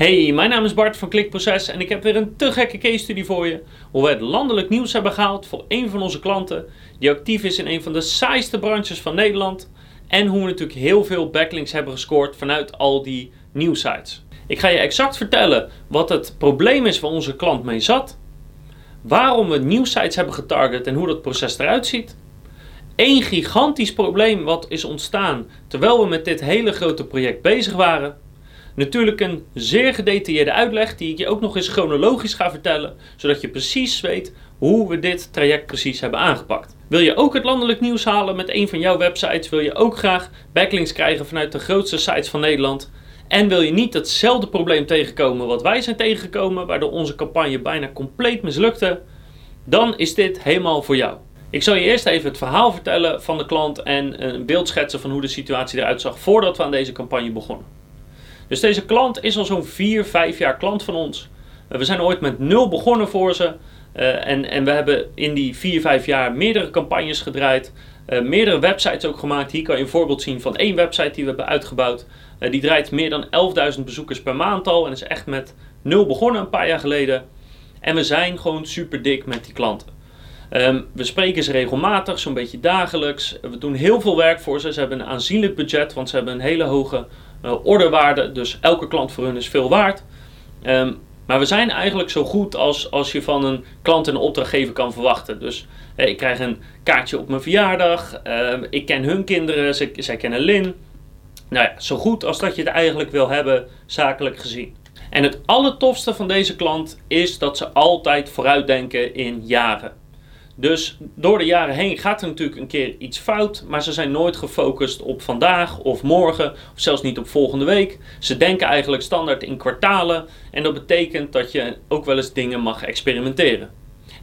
Hey, mijn naam is Bart van Klikproces en ik heb weer een te gekke case study voor je. Hoe we het landelijk nieuws hebben gehaald voor een van onze klanten die actief is in een van de saaiste branches van Nederland. En hoe we natuurlijk heel veel backlinks hebben gescoord vanuit al die nieuwsites. Ik ga je exact vertellen wat het probleem is waar onze klant mee zat. Waarom we nieuwsites hebben getarget en hoe dat proces eruit ziet. Eén gigantisch probleem wat is ontstaan terwijl we met dit hele grote project bezig waren. Natuurlijk een zeer gedetailleerde uitleg die ik je ook nog eens chronologisch ga vertellen, zodat je precies weet hoe we dit traject precies hebben aangepakt. Wil je ook het landelijk nieuws halen met een van jouw websites? Wil je ook graag backlinks krijgen vanuit de grootste sites van Nederland? En wil je niet hetzelfde probleem tegenkomen wat wij zijn tegengekomen, waardoor onze campagne bijna compleet mislukte? Dan is dit helemaal voor jou. Ik zal je eerst even het verhaal vertellen van de klant en een beeld schetsen van hoe de situatie eruit zag voordat we aan deze campagne begonnen. Dus deze klant is al zo'n 4, 5 jaar klant van ons. Eh, we zijn ooit met nul begonnen voor ze. Uh, en, en we hebben in die 4, 5 jaar meerdere campagnes gedraaid. Uh, meerdere websites ook gemaakt. Hier kan je een voorbeeld zien van één website die we hebben uitgebouwd. Die draait meer dan 11.000 bezoekers per maand al. En is echt met nul begonnen een paar jaar geleden. En we zijn gewoon super dik met die klanten. Um, we spreken ze regelmatig, zo'n beetje dagelijks. We doen heel veel werk voor ze. Ze hebben een aanzienlijk budget, want ze hebben een hele hoge orderwaarde. Dus elke klant voor hun is veel waard. Um, maar we zijn eigenlijk zo goed als, als je van een klant een opdrachtgever kan verwachten. Dus eh, ik krijg een kaartje op mijn verjaardag. Uh, ik ken hun kinderen, ze, zij kennen Lin. Nou ja, zo goed als dat je het eigenlijk wil hebben, zakelijk gezien. En het allertofste van deze klant is dat ze altijd vooruitdenken in jaren. Dus door de jaren heen gaat er natuurlijk een keer iets fout, maar ze zijn nooit gefocust op vandaag of morgen, of zelfs niet op volgende week. Ze denken eigenlijk standaard in kwartalen en dat betekent dat je ook wel eens dingen mag experimenteren.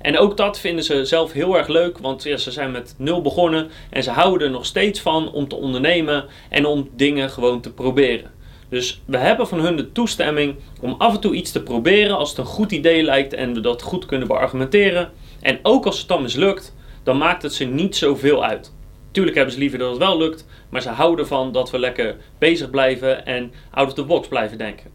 En ook dat vinden ze zelf heel erg leuk, want ze zijn met nul begonnen en ze houden er nog steeds van om te ondernemen en om dingen gewoon te proberen. Dus we hebben van hun de toestemming om af en toe iets te proberen als het een goed idee lijkt en we dat goed kunnen beargumenteren. En ook als het dan mislukt, dan maakt het ze niet zoveel uit. Tuurlijk hebben ze liever dat het wel lukt, maar ze houden ervan dat we lekker bezig blijven en out of the box blijven denken.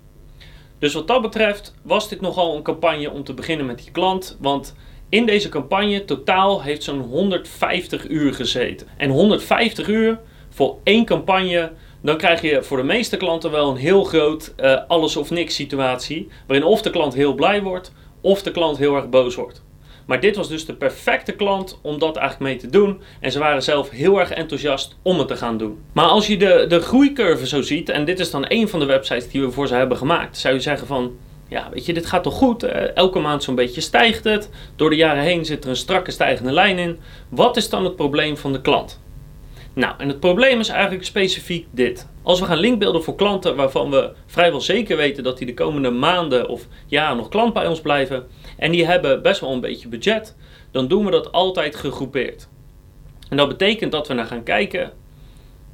Dus wat dat betreft was dit nogal een campagne om te beginnen met die klant, want in deze campagne totaal heeft zo'n 150 uur gezeten. En 150 uur voor één campagne, dan krijg je voor de meeste klanten wel een heel groot uh, alles of niks situatie, waarin of de klant heel blij wordt, of de klant heel erg boos wordt. Maar dit was dus de perfecte klant om dat eigenlijk mee te doen. En ze waren zelf heel erg enthousiast om het te gaan doen. Maar als je de, de groeicurve zo ziet, en dit is dan een van de websites die we voor ze hebben gemaakt, zou je zeggen van. Ja, weet je, dit gaat toch goed? elke maand zo'n beetje stijgt het. Door de jaren heen zit er een strakke stijgende lijn in. Wat is dan het probleem van de klant? Nou, en het probleem is eigenlijk specifiek dit. Als we gaan linkbeelden voor klanten waarvan we vrijwel zeker weten dat die de komende maanden of jaren nog klant bij ons blijven, en die hebben best wel een beetje budget, dan doen we dat altijd gegroepeerd. En dat betekent dat we naar gaan kijken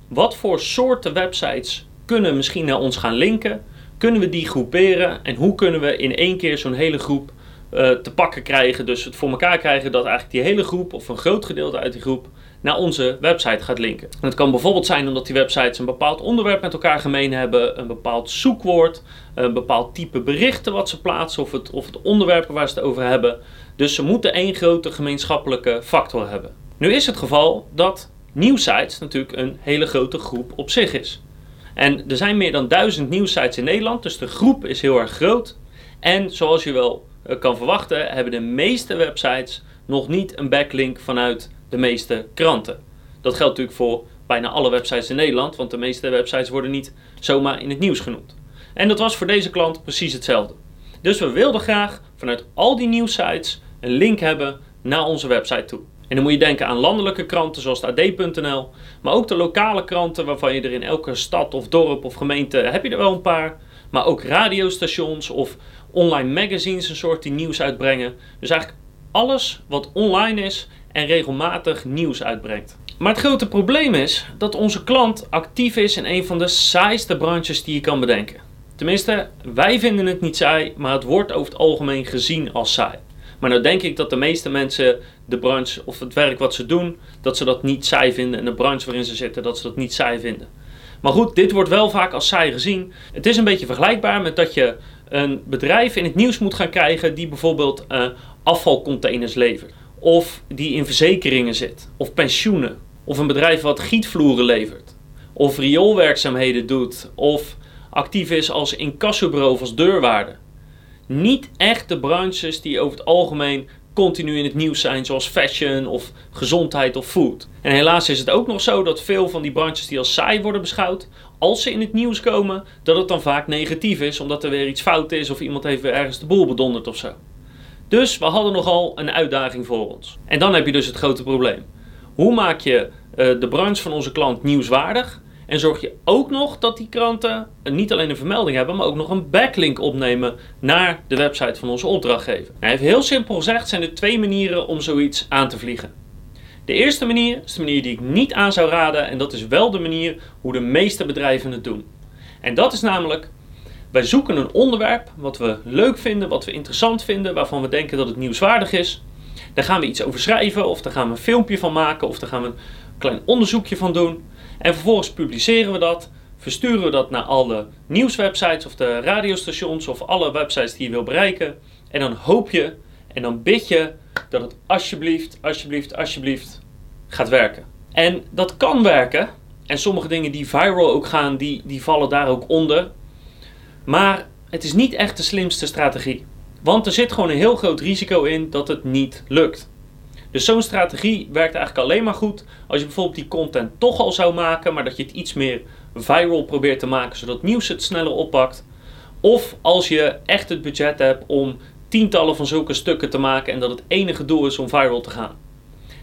wat voor soorten websites kunnen misschien naar ons gaan linken, kunnen we die groeperen en hoe kunnen we in één keer zo'n hele groep uh, te pakken krijgen. Dus het voor elkaar krijgen dat eigenlijk die hele groep of een groot gedeelte uit die groep naar onze website gaat linken. En het kan bijvoorbeeld zijn omdat die websites een bepaald onderwerp met elkaar gemeen hebben, een bepaald zoekwoord, een bepaald type berichten wat ze plaatsen of het, of het onderwerp waar ze het over hebben. Dus ze moeten één grote gemeenschappelijke factor hebben. Nu is het geval dat nieuwsites natuurlijk een hele grote groep op zich is. En er zijn meer dan duizend nieuwsites in Nederland, dus de groep is heel erg groot. En zoals je wel eh, kan verwachten, hebben de meeste websites nog niet een backlink vanuit de meeste kranten. Dat geldt natuurlijk voor bijna alle websites in Nederland, want de meeste websites worden niet zomaar in het nieuws genoemd. En dat was voor deze klant precies hetzelfde. Dus we wilden graag vanuit al die nieuwsites een link hebben naar onze website toe. En dan moet je denken aan landelijke kranten zoals AD.nl, maar ook de lokale kranten waarvan je er in elke stad of dorp of gemeente heb je er wel een paar. Maar ook radiostations of online magazines, een soort die nieuws uitbrengen. Dus eigenlijk alles wat online is en regelmatig nieuws uitbrengt. Maar het grote probleem is dat onze klant actief is in een van de saaiste branches die je kan bedenken. Tenminste, wij vinden het niet saai, maar het wordt over het algemeen gezien als saai. Maar nou denk ik dat de meeste mensen de branche of het werk wat ze doen, dat ze dat niet saai vinden en de branche waarin ze zitten, dat ze dat niet saai vinden. Maar goed, dit wordt wel vaak als saai gezien. Het is een beetje vergelijkbaar met dat je een bedrijf in het nieuws moet gaan krijgen die bijvoorbeeld uh, afvalcontainers levert. Of die in verzekeringen zit. Of pensioenen. Of een bedrijf wat gietvloeren levert. Of rioolwerkzaamheden doet. Of actief is als incassobureau of als deurwaarde. Niet echt de branches die over het algemeen continu in het nieuws zijn, zoals fashion of gezondheid of food. En helaas is het ook nog zo dat veel van die branches die als saai worden beschouwd, als ze in het nieuws komen, dat het dan vaak negatief is, omdat er weer iets fout is of iemand heeft weer ergens de boel bedonderd of zo. Dus we hadden nogal een uitdaging voor ons. En dan heb je dus het grote probleem. Hoe maak je uh, de branche van onze klant nieuwswaardig? En zorg je ook nog dat die kranten niet alleen een vermelding hebben, maar ook nog een backlink opnemen naar de website van onze opdrachtgever. Nou, even heel simpel gezegd zijn er twee manieren om zoiets aan te vliegen. De eerste manier is de manier die ik niet aan zou raden en dat is wel de manier hoe de meeste bedrijven het doen. En dat is namelijk, wij zoeken een onderwerp wat we leuk vinden, wat we interessant vinden, waarvan we denken dat het nieuwswaardig is. Daar gaan we iets over schrijven of daar gaan we een filmpje van maken of daar gaan we een klein onderzoekje van doen. En vervolgens publiceren we dat, versturen we dat naar alle nieuwswebsites of de radiostations of alle websites die je wil bereiken. En dan hoop je en dan bid je dat het alsjeblieft, alsjeblieft, alsjeblieft gaat werken. En dat kan werken. En sommige dingen die viral ook gaan, die, die vallen daar ook onder. Maar het is niet echt de slimste strategie. Want er zit gewoon een heel groot risico in dat het niet lukt. Dus zo'n strategie werkt eigenlijk alleen maar goed als je bijvoorbeeld die content toch al zou maken, maar dat je het iets meer viral probeert te maken, zodat nieuws het sneller oppakt. Of als je echt het budget hebt om tientallen van zulke stukken te maken en dat het enige doel is om viral te gaan.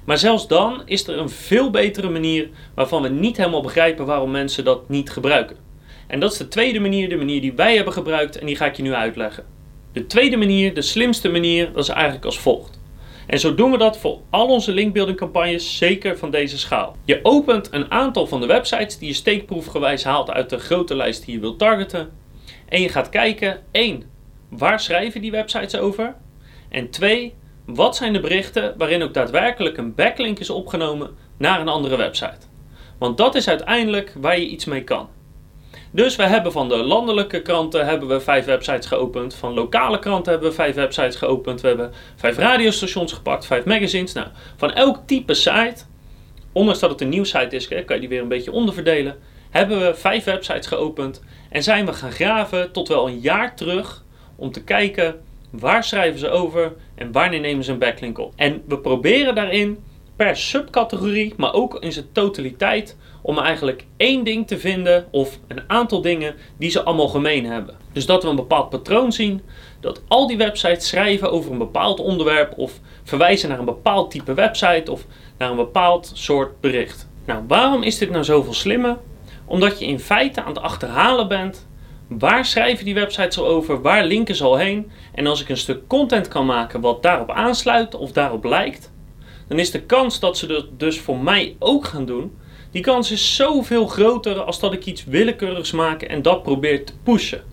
Maar zelfs dan is er een veel betere manier waarvan we niet helemaal begrijpen waarom mensen dat niet gebruiken. En dat is de tweede manier, de manier die wij hebben gebruikt en die ga ik je nu uitleggen. De tweede manier, de slimste manier, dat is eigenlijk als volgt. En zo doen we dat voor al onze linkbuilding campagnes, zeker van deze schaal. Je opent een aantal van de websites die je steekproefgewijs haalt uit de grote lijst die je wilt targeten. En je gaat kijken, 1. Waar schrijven die websites over? En 2. Wat zijn de berichten waarin ook daadwerkelijk een backlink is opgenomen naar een andere website? Want dat is uiteindelijk waar je iets mee kan. Dus we hebben van de landelijke kranten hebben we vijf websites geopend. Van lokale kranten hebben we vijf websites geopend. We hebben vijf radiostations gepakt, vijf magazines. Nou, van elk type site, ondanks dat het een nieuwsite is, kan je die weer een beetje onderverdelen. Hebben we vijf websites geopend en zijn we gaan graven tot wel een jaar terug om te kijken waar schrijven ze over en wanneer nemen ze een backlink op. En we proberen daarin per subcategorie, maar ook in zijn totaliteit, om eigenlijk één ding te vinden of een aantal dingen die ze allemaal gemeen hebben. Dus dat we een bepaald patroon zien, dat al die websites schrijven over een bepaald onderwerp of verwijzen naar een bepaald type website of naar een bepaald soort bericht. Nou, waarom is dit nou zoveel slimmer? Omdat je in feite aan het achterhalen bent waar schrijven die websites al over, waar linken ze al heen. En als ik een stuk content kan maken wat daarop aansluit of daarop lijkt, dan is de kans dat ze dat dus voor mij ook gaan doen, die kans is zoveel groter als dat ik iets willekeurigs maak en dat probeer te pushen.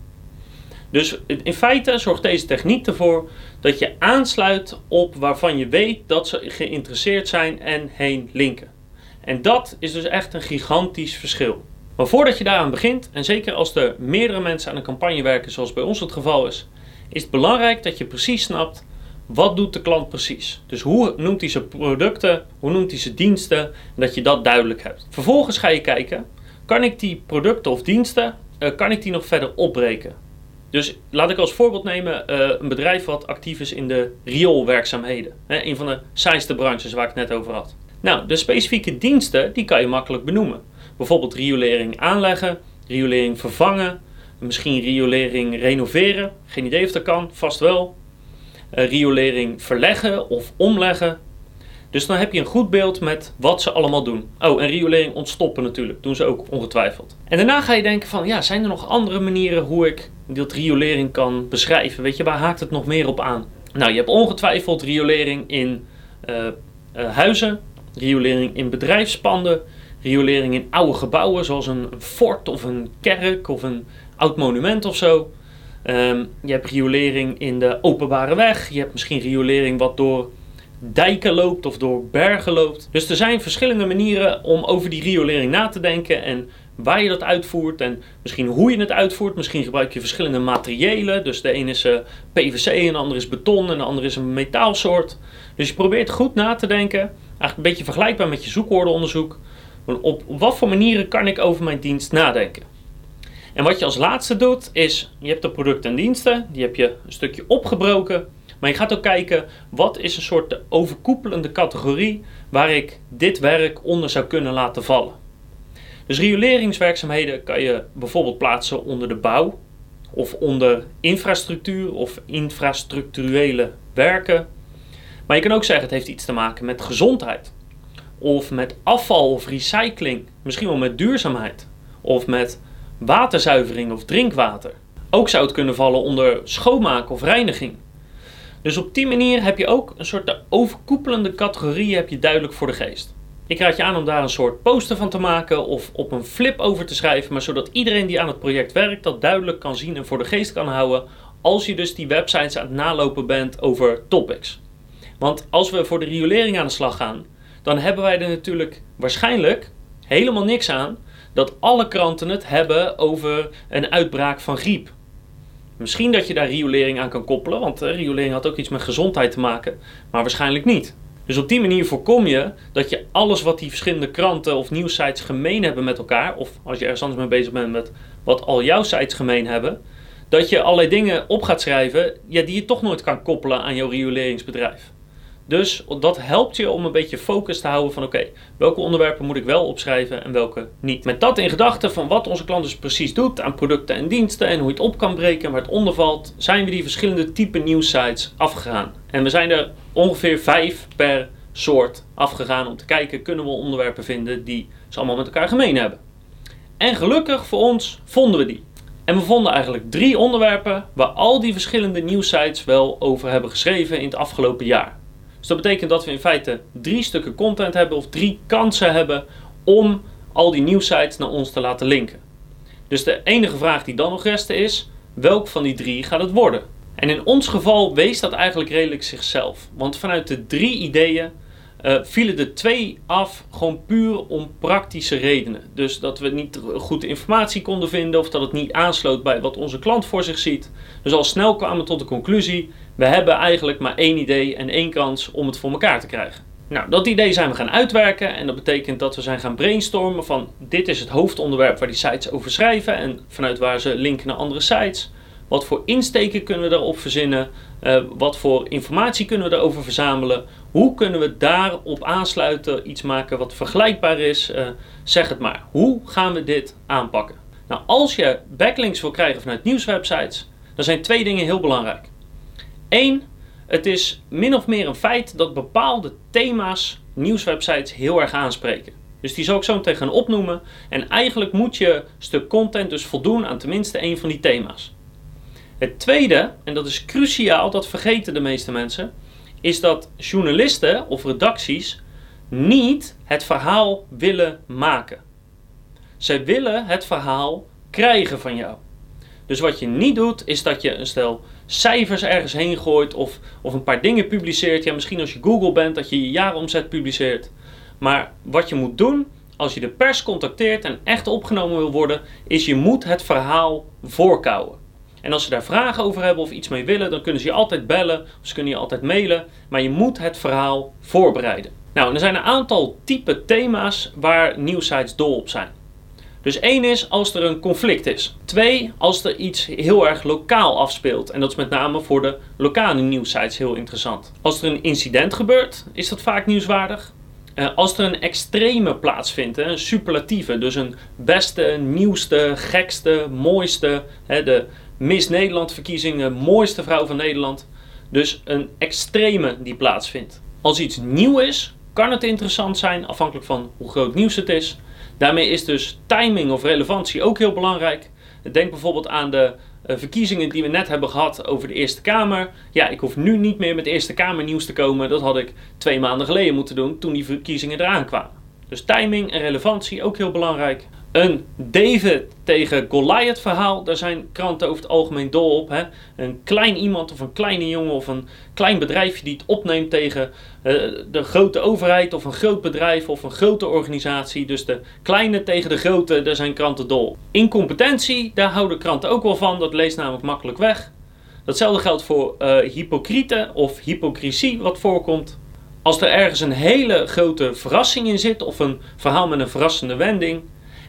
Dus in feite zorgt deze techniek ervoor dat je aansluit op waarvan je weet dat ze geïnteresseerd zijn en heen linken. En dat is dus echt een gigantisch verschil. Maar voordat je daaraan begint, en zeker als er meerdere mensen aan een campagne werken, zoals bij ons het geval is, is het belangrijk dat je precies snapt wat doet de klant precies? Dus hoe noemt hij zijn producten, hoe noemt hij zijn diensten en dat je dat duidelijk hebt. Vervolgens ga je kijken, kan ik die producten of diensten, uh, kan ik die nog verder opbreken? Dus laat ik als voorbeeld nemen uh, een bedrijf wat actief is in de rioolwerkzaamheden. Hè, een van de saaiste branches waar ik het net over had. Nou, de specifieke diensten die kan je makkelijk benoemen. Bijvoorbeeld riolering aanleggen, riolering vervangen, misschien riolering renoveren. Geen idee of dat kan, vast wel. Uh, riolering verleggen of omleggen. Dus dan heb je een goed beeld met wat ze allemaal doen. Oh, en riolering ontstoppen natuurlijk. Doen ze ook ongetwijfeld. En daarna ga je denken van, ja, zijn er nog andere manieren hoe ik dat riolering kan beschrijven? Weet je, waar haakt het nog meer op aan? Nou, je hebt ongetwijfeld riolering in uh, uh, huizen, riolering in bedrijfspanden, riolering in oude gebouwen zoals een fort of een kerk of een oud monument of zo. Um, je hebt riolering in de openbare weg. Je hebt misschien riolering wat door dijken loopt of door bergen loopt. Dus er zijn verschillende manieren om over die riolering na te denken en waar je dat uitvoert en misschien hoe je het uitvoert. Misschien gebruik je verschillende materialen. Dus de ene is uh, PVC en de is beton en de andere is een metaalsoort. Dus je probeert goed na te denken. Eigenlijk een beetje vergelijkbaar met je zoekwoordenonderzoek. Op wat voor manieren kan ik over mijn dienst nadenken? En wat je als laatste doet is, je hebt de producten en diensten, die heb je een stukje opgebroken. Maar je gaat ook kijken, wat is een soort overkoepelende categorie waar ik dit werk onder zou kunnen laten vallen. Dus rioleringswerkzaamheden kan je bijvoorbeeld plaatsen onder de bouw of onder infrastructuur of infrastructurele werken. Maar je kan ook zeggen het heeft iets te maken met gezondheid of met afval of recycling, misschien wel met duurzaamheid of met waterzuivering of drinkwater. Ook zou het kunnen vallen onder schoonmaak of reiniging. Dus op die manier heb je ook een soort de overkoepelende categorieën heb je duidelijk voor de geest. Ik raad je aan om daar een soort poster van te maken of op een flip over te schrijven, maar zodat iedereen die aan het project werkt dat duidelijk kan zien en voor de geest kan houden als je dus die websites aan het nalopen bent over topics. Want als we voor de riolering aan de slag gaan, dan hebben wij er natuurlijk waarschijnlijk helemaal niks aan dat alle kranten het hebben over een uitbraak van griep. Misschien dat je daar riolering aan kan koppelen, want uh, riolering had ook iets met gezondheid te maken, maar waarschijnlijk niet. Dus op die manier voorkom je dat je alles wat die verschillende kranten of nieuwsites gemeen hebben met elkaar, of als je ergens anders mee bezig bent met wat al jouw sites gemeen hebben, dat je allerlei dingen op gaat schrijven ja, die je toch nooit kan koppelen aan jouw rioleringsbedrijf. Dus dat helpt je om een beetje focus te houden van oké, welke onderwerpen moet ik wel opschrijven en welke niet. Met dat in gedachten van wat onze klant dus precies doet aan producten en diensten en hoe je het op kan breken en waar het onder valt, zijn we die verschillende type nieuwsites afgegaan. En we zijn er ongeveer vijf per soort afgegaan om te kijken, kunnen we onderwerpen vinden die ze allemaal met elkaar gemeen hebben. En gelukkig voor ons vonden we die. En we vonden eigenlijk drie onderwerpen waar al die verschillende nieuwsites wel over hebben geschreven in het afgelopen jaar. Dus dat betekent dat we in feite drie stukken content hebben of drie kansen hebben om al die nieuwsites naar ons te laten linken. Dus de enige vraag die dan nog restte is, welk van die drie gaat het worden? En in ons geval wees dat eigenlijk redelijk zichzelf. Want vanuit de drie ideeën uh, vielen er twee af gewoon puur om praktische redenen. Dus dat we niet goed informatie konden vinden of dat het niet aansloot bij wat onze klant voor zich ziet. Dus al snel kwamen we tot de conclusie, we hebben eigenlijk maar één idee en één kans om het voor elkaar te krijgen. Nou, dat idee zijn we gaan uitwerken en dat betekent dat we zijn gaan brainstormen van dit is het hoofdonderwerp waar die sites over schrijven en vanuit waar ze linken naar andere sites. Wat voor insteken kunnen we daarop verzinnen? Uh, wat voor informatie kunnen we daarover verzamelen? Hoe kunnen we daarop aansluiten, iets maken wat vergelijkbaar is? Uh, zeg het maar. Hoe gaan we dit aanpakken? Nou, als je backlinks wil krijgen vanuit nieuwswebsites, dan zijn twee dingen heel belangrijk. Eén, het is min of meer een feit dat bepaalde thema's nieuwswebsites heel erg aanspreken. Dus die zal ik zo meteen gaan opnoemen. En eigenlijk moet je stuk content dus voldoen aan tenminste één van die thema's. Het tweede, en dat is cruciaal, dat vergeten de meeste mensen, is dat journalisten of redacties niet het verhaal willen maken. Zij willen het verhaal krijgen van jou. Dus wat je niet doet, is dat je een stel cijfers ergens heen gooit of, of een paar dingen publiceert. Ja, misschien als je Google bent, dat je je jaaromzet publiceert. Maar wat je moet doen, als je de pers contacteert en echt opgenomen wil worden, is je moet het verhaal voorkouwen. En als ze daar vragen over hebben of iets mee willen, dan kunnen ze je altijd bellen of ze kunnen je altijd mailen. Maar je moet het verhaal voorbereiden. Nou, er zijn een aantal type thema's waar nieuwsites dol op zijn. Dus één is als er een conflict is. Twee, als er iets heel erg lokaal afspeelt. En dat is met name voor de lokale nieuwsites heel interessant. Als er een incident gebeurt, is dat vaak nieuwswaardig. Uh, als er een extreme plaatsvindt, een superlatieve, dus een beste, nieuwste, gekste, mooiste, de Miss Nederland verkiezingen, mooiste vrouw van Nederland. Dus een extreme die plaatsvindt. Als iets nieuw is, kan het interessant zijn, afhankelijk van hoe groot nieuws het is. Daarmee is dus timing of relevantie ook heel belangrijk. Denk bijvoorbeeld aan de uh, verkiezingen die we net hebben gehad over de Eerste Kamer. Ja, ik hoef nu niet meer met Eerste Kamer nieuws te komen. Dat had ik twee maanden geleden moeten doen toen die verkiezingen eraan kwamen. Dus timing en relevantie ook heel belangrijk. Een David tegen Goliath verhaal, daar zijn kranten over het algemeen dol op. Hè? Een klein iemand of een kleine jongen of een klein bedrijfje die het opneemt tegen uh, de grote overheid of een groot bedrijf of een grote organisatie. Dus de kleine tegen de grote, daar zijn kranten dol. Incompetentie, daar houden kranten ook wel van, dat leest namelijk makkelijk weg. Datzelfde geldt voor uh, hypocriete of hypocrisie wat voorkomt. Als er ergens een hele grote verrassing in zit of een verhaal met een verrassende wending,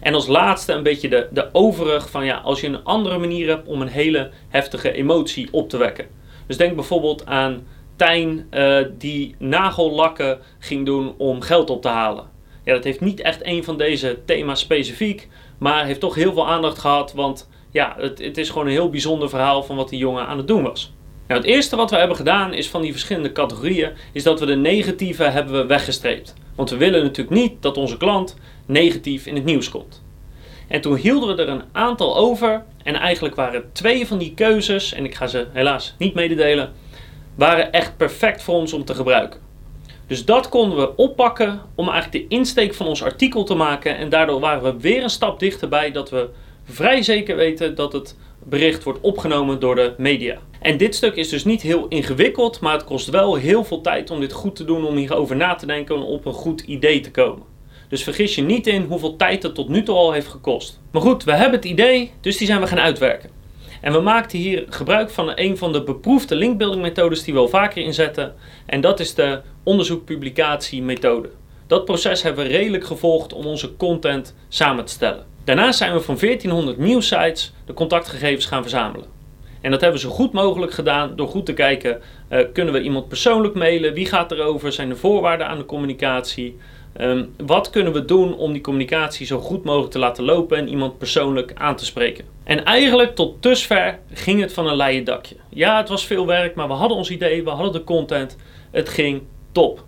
en als laatste een beetje de, de overig van ja, als je een andere manier hebt om een hele heftige emotie op te wekken. Dus denk bijvoorbeeld aan Tijn uh, die nagellakken ging doen om geld op te halen. Ja, dat heeft niet echt een van deze thema's specifiek, maar heeft toch heel veel aandacht gehad, want ja, het, het is gewoon een heel bijzonder verhaal van wat die jongen aan het doen was. Nou, het eerste wat we hebben gedaan is van die verschillende categorieën, is dat we de negatieve hebben we weggestreept. Want we willen natuurlijk niet dat onze klant negatief in het nieuws komt. En toen hielden we er een aantal over. En eigenlijk waren twee van die keuzes, en ik ga ze helaas niet mededelen, waren echt perfect voor ons om te gebruiken. Dus dat konden we oppakken om eigenlijk de insteek van ons artikel te maken. En daardoor waren we weer een stap dichterbij dat we vrij zeker weten dat het bericht wordt opgenomen door de media. En dit stuk is dus niet heel ingewikkeld, maar het kost wel heel veel tijd om dit goed te doen, om hierover na te denken en op een goed idee te komen. Dus vergis je niet in hoeveel tijd het tot nu toe al heeft gekost. Maar goed, we hebben het idee, dus die zijn we gaan uitwerken. En we maakten hier gebruik van een van de beproefde linkbuilding methodes die we al vaker inzetten. En dat is de onderzoek-publicatie methode. Dat proces hebben we redelijk gevolgd om onze content samen te stellen. Daarnaast zijn we van 1400 nieuwsites de contactgegevens gaan verzamelen. En dat hebben we zo goed mogelijk gedaan door goed te kijken, uh, kunnen we iemand persoonlijk mailen, wie gaat erover, zijn er voorwaarden aan de communicatie, um, wat kunnen we doen om die communicatie zo goed mogelijk te laten lopen en iemand persoonlijk aan te spreken. En eigenlijk tot dusver ging het van een leien dakje. Ja, het was veel werk, maar we hadden ons idee, we hadden de content, het ging top.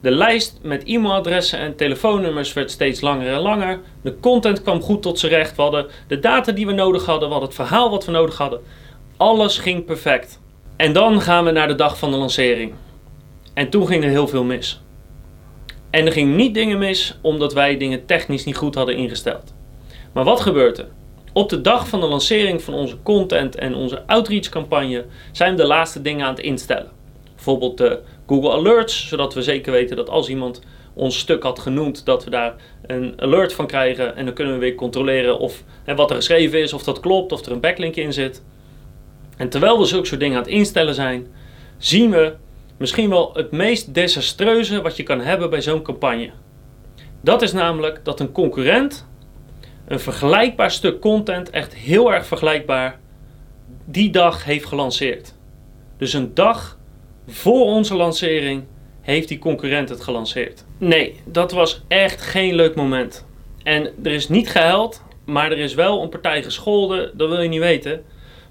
De lijst met e-mailadressen en telefoonnummers werd steeds langer en langer. De content kwam goed tot zijn recht. We hadden de data die we nodig hadden. We hadden het verhaal wat we nodig hadden. Alles ging perfect. En dan gaan we naar de dag van de lancering. En toen ging er heel veel mis. En er gingen niet dingen mis omdat wij dingen technisch niet goed hadden ingesteld. Maar wat gebeurt er? Op de dag van de lancering van onze content en onze outreach campagne zijn we de laatste dingen aan het instellen. Bijvoorbeeld de Google Alerts, zodat we zeker weten dat als iemand ons stuk had genoemd, dat we daar een alert van krijgen. En dan kunnen we weer controleren of hè, wat er geschreven is, of dat klopt, of er een backlink in zit. En terwijl we zulke soort dingen aan het instellen zijn, zien we misschien wel het meest desastreuze wat je kan hebben bij zo'n campagne. Dat is namelijk dat een concurrent een vergelijkbaar stuk content, echt heel erg vergelijkbaar, die dag heeft gelanceerd. Dus een dag voor onze lancering heeft die concurrent het gelanceerd. Nee, dat was echt geen leuk moment. En er is niet gehuild, maar er is wel een partij gescholden, dat wil je niet weten.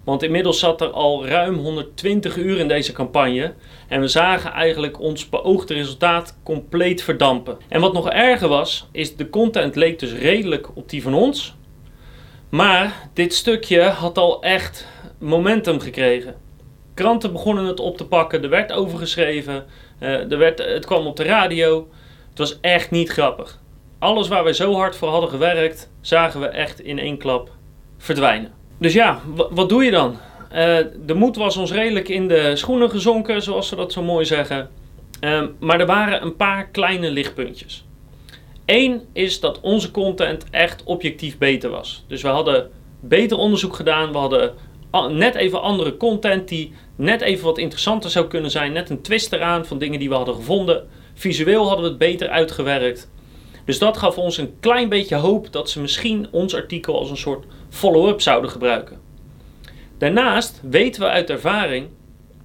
Want inmiddels zat er al ruim 120 uur in deze campagne. En we zagen eigenlijk ons beoogde resultaat compleet verdampen. En wat nog erger was, is de content leek dus redelijk op die van ons. Maar dit stukje had al echt momentum gekregen. Kranten begonnen het op te pakken, er werd overgeschreven, uh, er werd, het kwam op de radio. Het was echt niet grappig. Alles waar wij zo hard voor hadden gewerkt, zagen we echt in één klap verdwijnen. Dus ja, wat doe je dan? Uh, de moed was ons redelijk in de schoenen gezonken, zoals ze dat zo mooi zeggen. Uh, maar er waren een paar kleine lichtpuntjes. Eén is dat onze content echt objectief beter was. Dus we hadden beter onderzoek gedaan. We hadden net even andere content die net even wat interessanter zou kunnen zijn. Net een twist eraan van dingen die we hadden gevonden. Visueel hadden we het beter uitgewerkt. Dus dat gaf ons een klein beetje hoop dat ze misschien ons artikel als een soort follow-up zouden gebruiken. Daarnaast weten we uit ervaring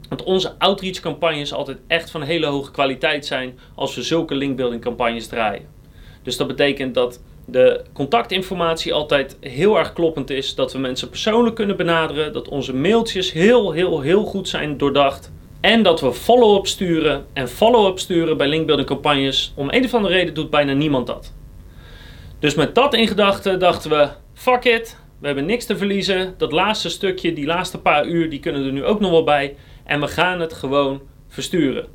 dat onze outreach campagnes altijd echt van hele hoge kwaliteit zijn als we zulke linkbuilding campagnes draaien. Dus dat betekent dat de contactinformatie altijd heel erg kloppend is, dat we mensen persoonlijk kunnen benaderen, dat onze mailtjes heel, heel, heel goed zijn doordacht. En dat we follow-up sturen. En follow-up sturen bij linkbuilding campagnes, om een of andere reden doet bijna niemand dat. Dus met dat in gedachten dachten we, fuck it, we hebben niks te verliezen. Dat laatste stukje, die laatste paar uur, die kunnen er nu ook nog wel bij. En we gaan het gewoon versturen.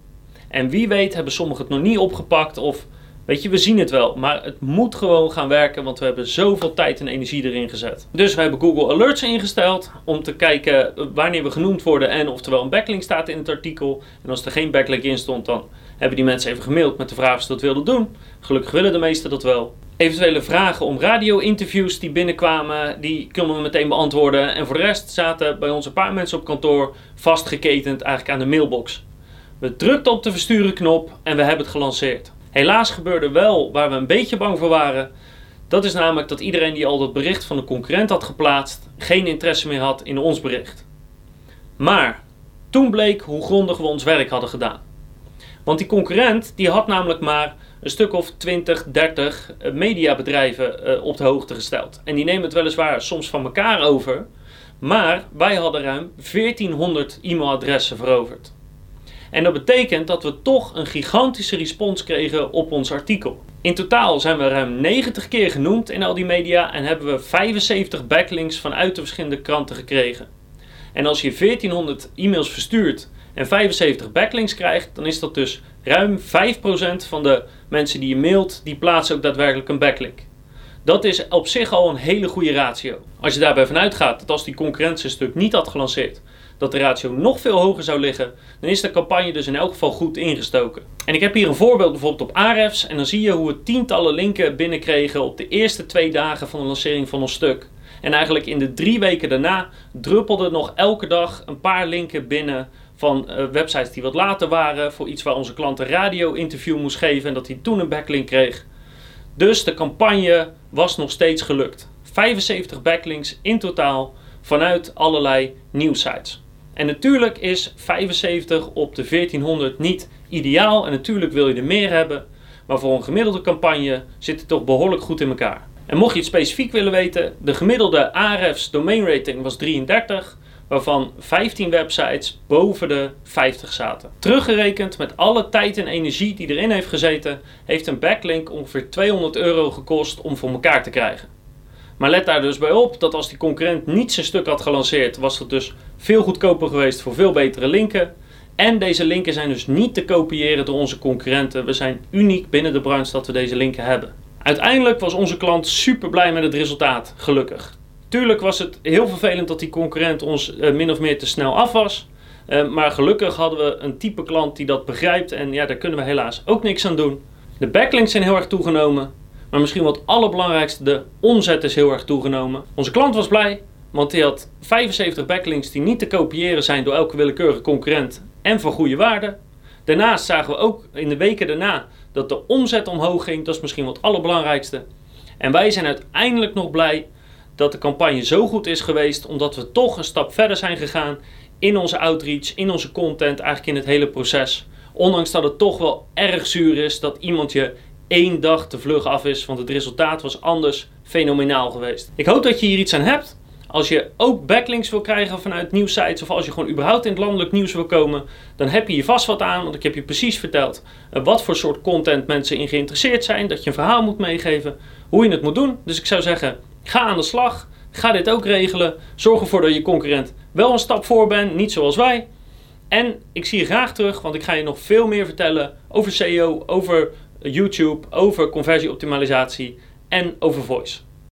En wie weet hebben sommigen het nog niet opgepakt of Weet je, we zien het wel, maar het moet gewoon gaan werken, want we hebben zoveel tijd en energie erin gezet. Dus we hebben Google Alerts ingesteld om te kijken wanneer we genoemd worden en of er wel een backlink staat in het artikel. En als er geen backlink in stond, dan hebben die mensen even gemaild met de vraag of ze dat wilden doen. Gelukkig willen de meesten dat wel. Eventuele vragen om radio-interviews die binnenkwamen, die konden we meteen beantwoorden. En voor de rest zaten bij ons een paar mensen op kantoor vastgeketend eigenlijk aan de mailbox. We drukten op de versturen knop en we hebben het gelanceerd. Helaas gebeurde wel waar we een beetje bang voor waren. Dat is namelijk dat iedereen die al dat bericht van de concurrent had geplaatst, geen interesse meer had in ons bericht. Maar toen bleek hoe grondig we ons werk hadden gedaan. Want die concurrent die had namelijk maar een stuk of 20, 30 eh, mediabedrijven uh, op de hoogte gesteld. En die nemen het weliswaar soms van elkaar over. Maar wij hadden ruim 1400 e-mailadressen veroverd. En dat betekent dat we toch een gigantische respons kregen op ons artikel. In totaal zijn we ruim 90 keer genoemd in al die media en hebben we 75 backlinks vanuit de verschillende kranten gekregen. En als je 1400 e-mails verstuurt en 75 backlinks krijgt, dan is dat dus ruim 5% van de mensen die je mailt, die plaatsen ook daadwerkelijk een backlink. Dat is op zich al een hele goede ratio. Als je daarbij vanuit gaat dat als die concurrentie een stuk niet had gelanceerd, dat de ratio nog veel hoger zou liggen, dan is de campagne dus in elk geval goed ingestoken. En ik heb hier een voorbeeld bijvoorbeeld op Ahrefs en dan zie je hoe we tientallen linken binnenkregen op de eerste twee dagen van de lancering van ons stuk. En eigenlijk in de drie weken daarna druppelde nog elke dag een paar linken binnen van uh, websites die wat later waren voor iets waar onze klant een radio-interview moest geven en dat hij toen een backlink kreeg. Dus de campagne was nog steeds gelukt. 75 backlinks in totaal vanuit allerlei nieuwsites. En natuurlijk is 75 op de 1400 niet ideaal en natuurlijk wil je er meer hebben, maar voor een gemiddelde campagne zit het toch behoorlijk goed in elkaar. En mocht je het specifiek willen weten, de gemiddelde Ahrefs domain rating was 33, waarvan 15 websites boven de 50 zaten. Teruggerekend met alle tijd en energie die erin heeft gezeten, heeft een backlink ongeveer 200 euro gekost om voor elkaar te krijgen. Maar let daar dus bij op dat als die concurrent niet zijn stuk had gelanceerd, was het dus veel goedkoper geweest voor veel betere linken. En deze linken zijn dus niet te kopiëren door onze concurrenten. We zijn uniek binnen de branche dat we deze linken hebben. Uiteindelijk was onze klant super blij met het resultaat, gelukkig. Tuurlijk was het heel vervelend dat die concurrent ons uh, min of meer te snel af was. Uh, maar gelukkig hadden we een type klant die dat begrijpt en ja, daar kunnen we helaas ook niks aan doen. De backlinks zijn heel erg toegenomen. Maar misschien wat allerbelangrijkste, de omzet is heel erg toegenomen. Onze klant was blij, want hij had 75 backlinks die niet te kopiëren zijn door elke willekeurige concurrent en van goede waarde. Daarnaast zagen we ook in de weken daarna dat de omzet omhoog ging. Dat is misschien wat allerbelangrijkste. En wij zijn uiteindelijk nog blij dat de campagne zo goed is geweest, omdat we toch een stap verder zijn gegaan in onze outreach, in onze content, eigenlijk in het hele proces. Ondanks dat het toch wel erg zuur is dat iemand je één dag te vlug af is, want het resultaat was anders fenomenaal geweest. Ik hoop dat je hier iets aan hebt. Als je ook backlinks wil krijgen vanuit nieuwsites of als je gewoon überhaupt in het landelijk nieuws wil komen, dan heb je hier vast wat aan, want ik heb je precies verteld eh, wat voor soort content mensen in geïnteresseerd zijn, dat je een verhaal moet meegeven, hoe je het moet doen. Dus ik zou zeggen, ga aan de slag, ga dit ook regelen, zorg ervoor dat je concurrent wel een stap voor bent, niet zoals wij. En ik zie je graag terug, want ik ga je nog veel meer vertellen over SEO, over YouTube, over conversieoptimalisatie en over voice.